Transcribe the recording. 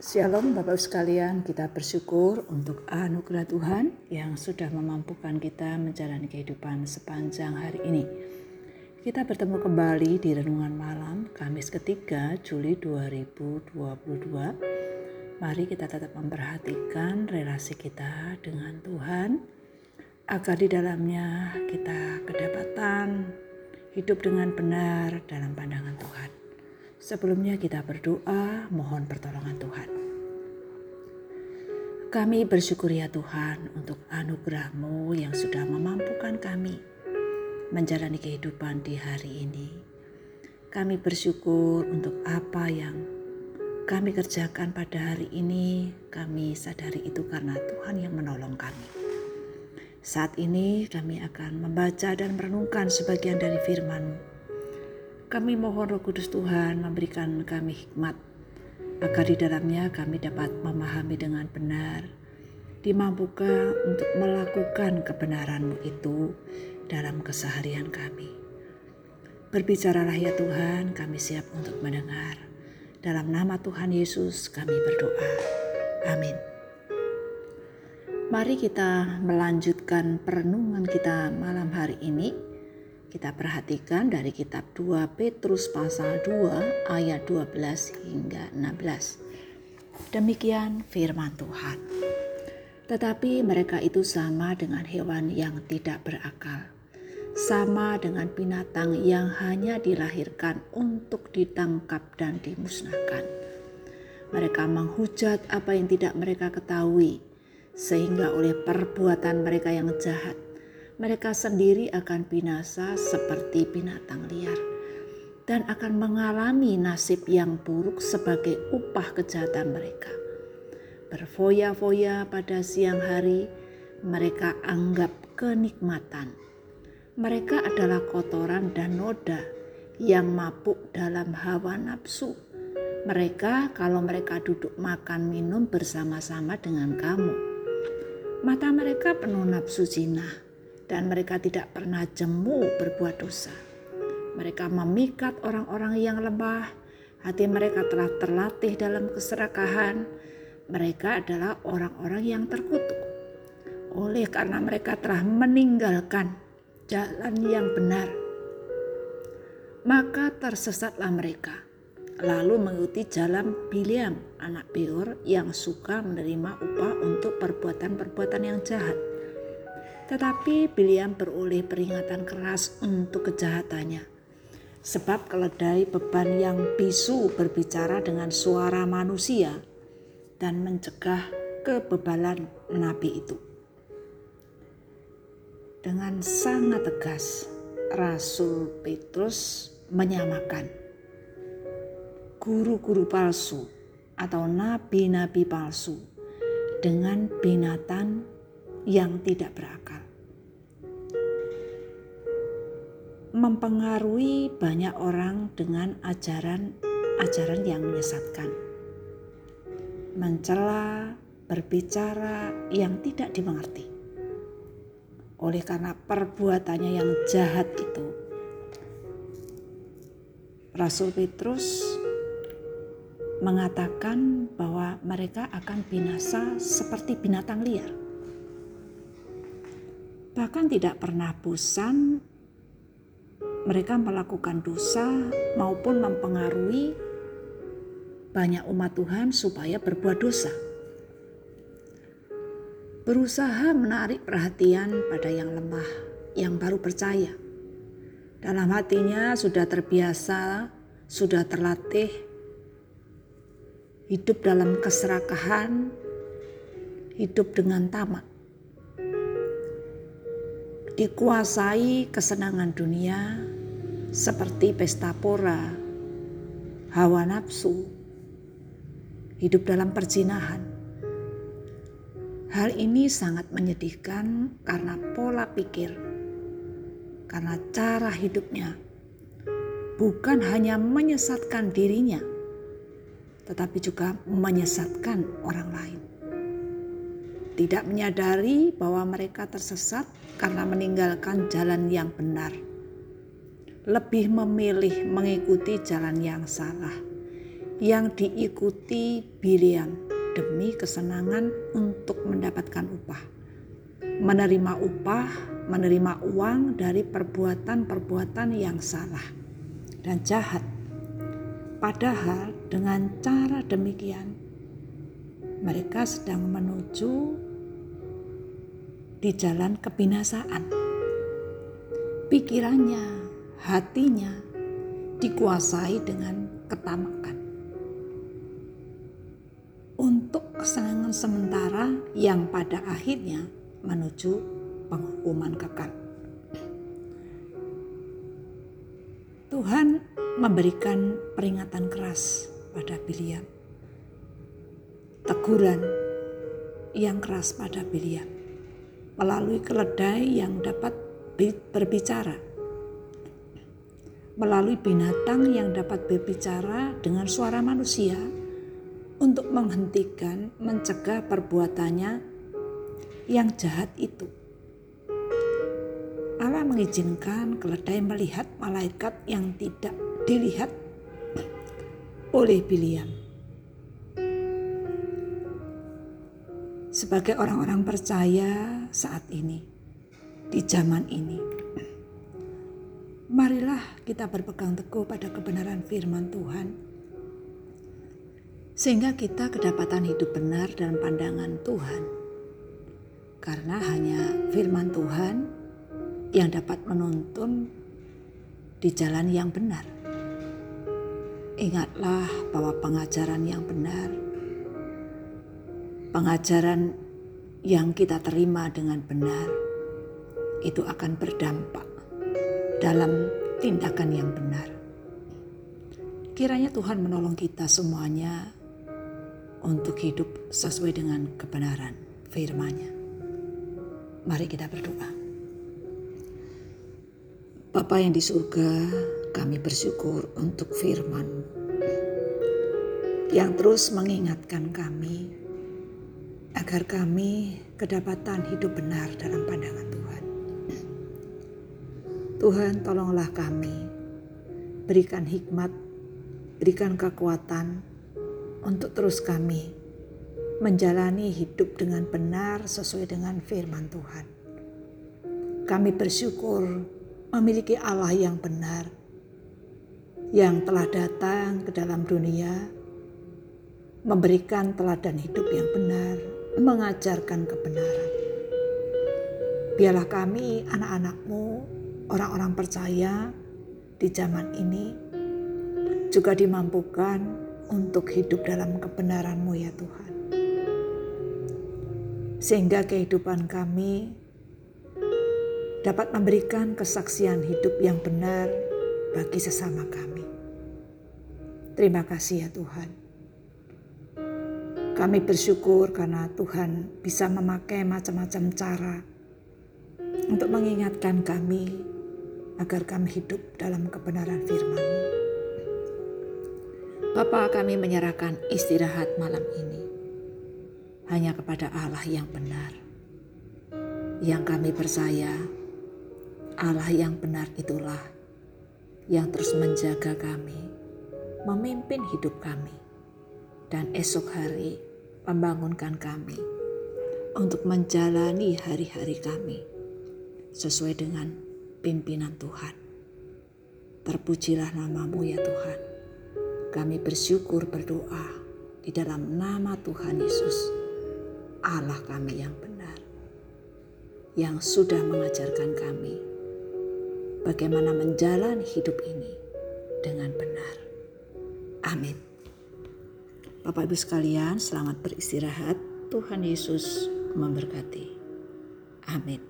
Shalom Bapak sekalian, kita bersyukur untuk anugerah Tuhan yang sudah memampukan kita menjalani kehidupan sepanjang hari ini. Kita bertemu kembali di Renungan Malam Kamis ketiga Juli 2022. Mari kita tetap memperhatikan relasi kita dengan Tuhan agar di dalamnya kita kedapatan hidup dengan benar dalam pandangan Tuhan. Sebelumnya kita berdoa mohon pertolongan Tuhan. Kami bersyukur ya Tuhan untuk anugerah-Mu yang sudah memampukan kami menjalani kehidupan di hari ini. Kami bersyukur untuk apa yang kami kerjakan pada hari ini. Kami sadari itu karena Tuhan yang menolong kami. Saat ini kami akan membaca dan merenungkan sebagian dari firman-Mu kami mohon Roh Kudus Tuhan memberikan kami hikmat agar di dalamnya kami dapat memahami dengan benar, dimampukan untuk melakukan kebenaran-Mu itu dalam keseharian kami. Berbicaralah ya Tuhan, kami siap untuk mendengar. Dalam nama Tuhan Yesus kami berdoa. Amin. Mari kita melanjutkan perenungan kita malam hari ini kita perhatikan dari kitab 2 Petrus pasal 2 ayat 12 hingga 16. Demikian firman Tuhan. Tetapi mereka itu sama dengan hewan yang tidak berakal. Sama dengan binatang yang hanya dilahirkan untuk ditangkap dan dimusnahkan. Mereka menghujat apa yang tidak mereka ketahui, sehingga oleh perbuatan mereka yang jahat mereka sendiri akan binasa seperti binatang liar dan akan mengalami nasib yang buruk sebagai upah kejahatan mereka. Berfoya-foya pada siang hari, mereka anggap kenikmatan. Mereka adalah kotoran dan noda yang mabuk dalam hawa nafsu. Mereka, kalau mereka duduk makan minum bersama-sama dengan kamu, mata mereka penuh nafsu jinah dan mereka tidak pernah jemu berbuat dosa. Mereka memikat orang-orang yang lemah, hati mereka telah terlatih dalam keserakahan. Mereka adalah orang-orang yang terkutuk. Oleh karena mereka telah meninggalkan jalan yang benar, maka tersesatlah mereka. Lalu mengikuti jalan Biliam, anak Beor yang suka menerima upah untuk perbuatan-perbuatan yang jahat tetapi Biliam beroleh peringatan keras untuk kejahatannya. Sebab keledai beban yang bisu berbicara dengan suara manusia dan mencegah kebebalan nabi itu. Dengan sangat tegas, Rasul Petrus menyamakan guru-guru palsu atau nabi-nabi palsu dengan binatang yang tidak berakal. mempengaruhi banyak orang dengan ajaran-ajaran yang menyesatkan. Mencela, berbicara yang tidak dimengerti. Oleh karena perbuatannya yang jahat itu, Rasul Petrus mengatakan bahwa mereka akan binasa seperti binatang liar. Bahkan tidak pernah bosan mereka melakukan dosa maupun mempengaruhi banyak umat Tuhan supaya berbuat dosa. Berusaha menarik perhatian pada yang lemah, yang baru percaya. Dalam hatinya sudah terbiasa, sudah terlatih hidup dalam keserakahan, hidup dengan tamak dikuasai kesenangan dunia seperti pesta pora, hawa nafsu, hidup dalam perzinahan. Hal ini sangat menyedihkan karena pola pikir, karena cara hidupnya bukan hanya menyesatkan dirinya, tetapi juga menyesatkan orang lain tidak menyadari bahwa mereka tersesat karena meninggalkan jalan yang benar. Lebih memilih mengikuti jalan yang salah, yang diikuti Biliam demi kesenangan untuk mendapatkan upah. Menerima upah, menerima uang dari perbuatan-perbuatan yang salah dan jahat. Padahal dengan cara demikian mereka sedang menuju di jalan kebinasaan. Pikirannya, hatinya dikuasai dengan ketamakan. Untuk kesenangan sementara yang pada akhirnya menuju penghukuman kekal. Tuhan memberikan peringatan keras pada Biliam. Teguran yang keras pada Biliam melalui keledai yang dapat berbicara, melalui binatang yang dapat berbicara dengan suara manusia untuk menghentikan, mencegah perbuatannya yang jahat itu. Allah mengizinkan keledai melihat malaikat yang tidak dilihat oleh Biliam. Sebagai orang-orang percaya saat ini, di zaman ini. Marilah kita berpegang teguh pada kebenaran firman Tuhan, sehingga kita kedapatan hidup benar dalam pandangan Tuhan, karena hanya firman Tuhan yang dapat menuntun di jalan yang benar. Ingatlah bahwa pengajaran yang benar pengajaran yang kita terima dengan benar itu akan berdampak dalam tindakan yang benar. Kiranya Tuhan menolong kita semuanya untuk hidup sesuai dengan kebenaran firman-Nya. Mari kita berdoa. Bapa yang di surga, kami bersyukur untuk firman yang terus mengingatkan kami agar kami kedapatan hidup benar dalam pandangan Tuhan. Tuhan tolonglah kami, berikan hikmat, berikan kekuatan untuk terus kami menjalani hidup dengan benar sesuai dengan firman Tuhan. Kami bersyukur memiliki Allah yang benar, yang telah datang ke dalam dunia, memberikan teladan hidup yang benar, mengajarkan kebenaran. Biarlah kami anak-anakmu, orang-orang percaya di zaman ini juga dimampukan untuk hidup dalam kebenaranmu ya Tuhan. Sehingga kehidupan kami dapat memberikan kesaksian hidup yang benar bagi sesama kami. Terima kasih ya Tuhan. Kami bersyukur karena Tuhan bisa memakai macam-macam cara untuk mengingatkan kami agar kami hidup dalam kebenaran firman Bapa kami menyerahkan istirahat malam ini hanya kepada Allah yang benar. Yang kami percaya Allah yang benar itulah yang terus menjaga kami, memimpin hidup kami. Dan esok hari membangunkan kami untuk menjalani hari-hari kami sesuai dengan pimpinan Tuhan. Terpujilah namamu ya Tuhan. Kami bersyukur berdoa di dalam nama Tuhan Yesus, Allah kami yang benar, yang sudah mengajarkan kami bagaimana menjalani hidup ini dengan benar. Amin. Bapak Ibu sekalian, selamat beristirahat. Tuhan Yesus memberkati. Amin.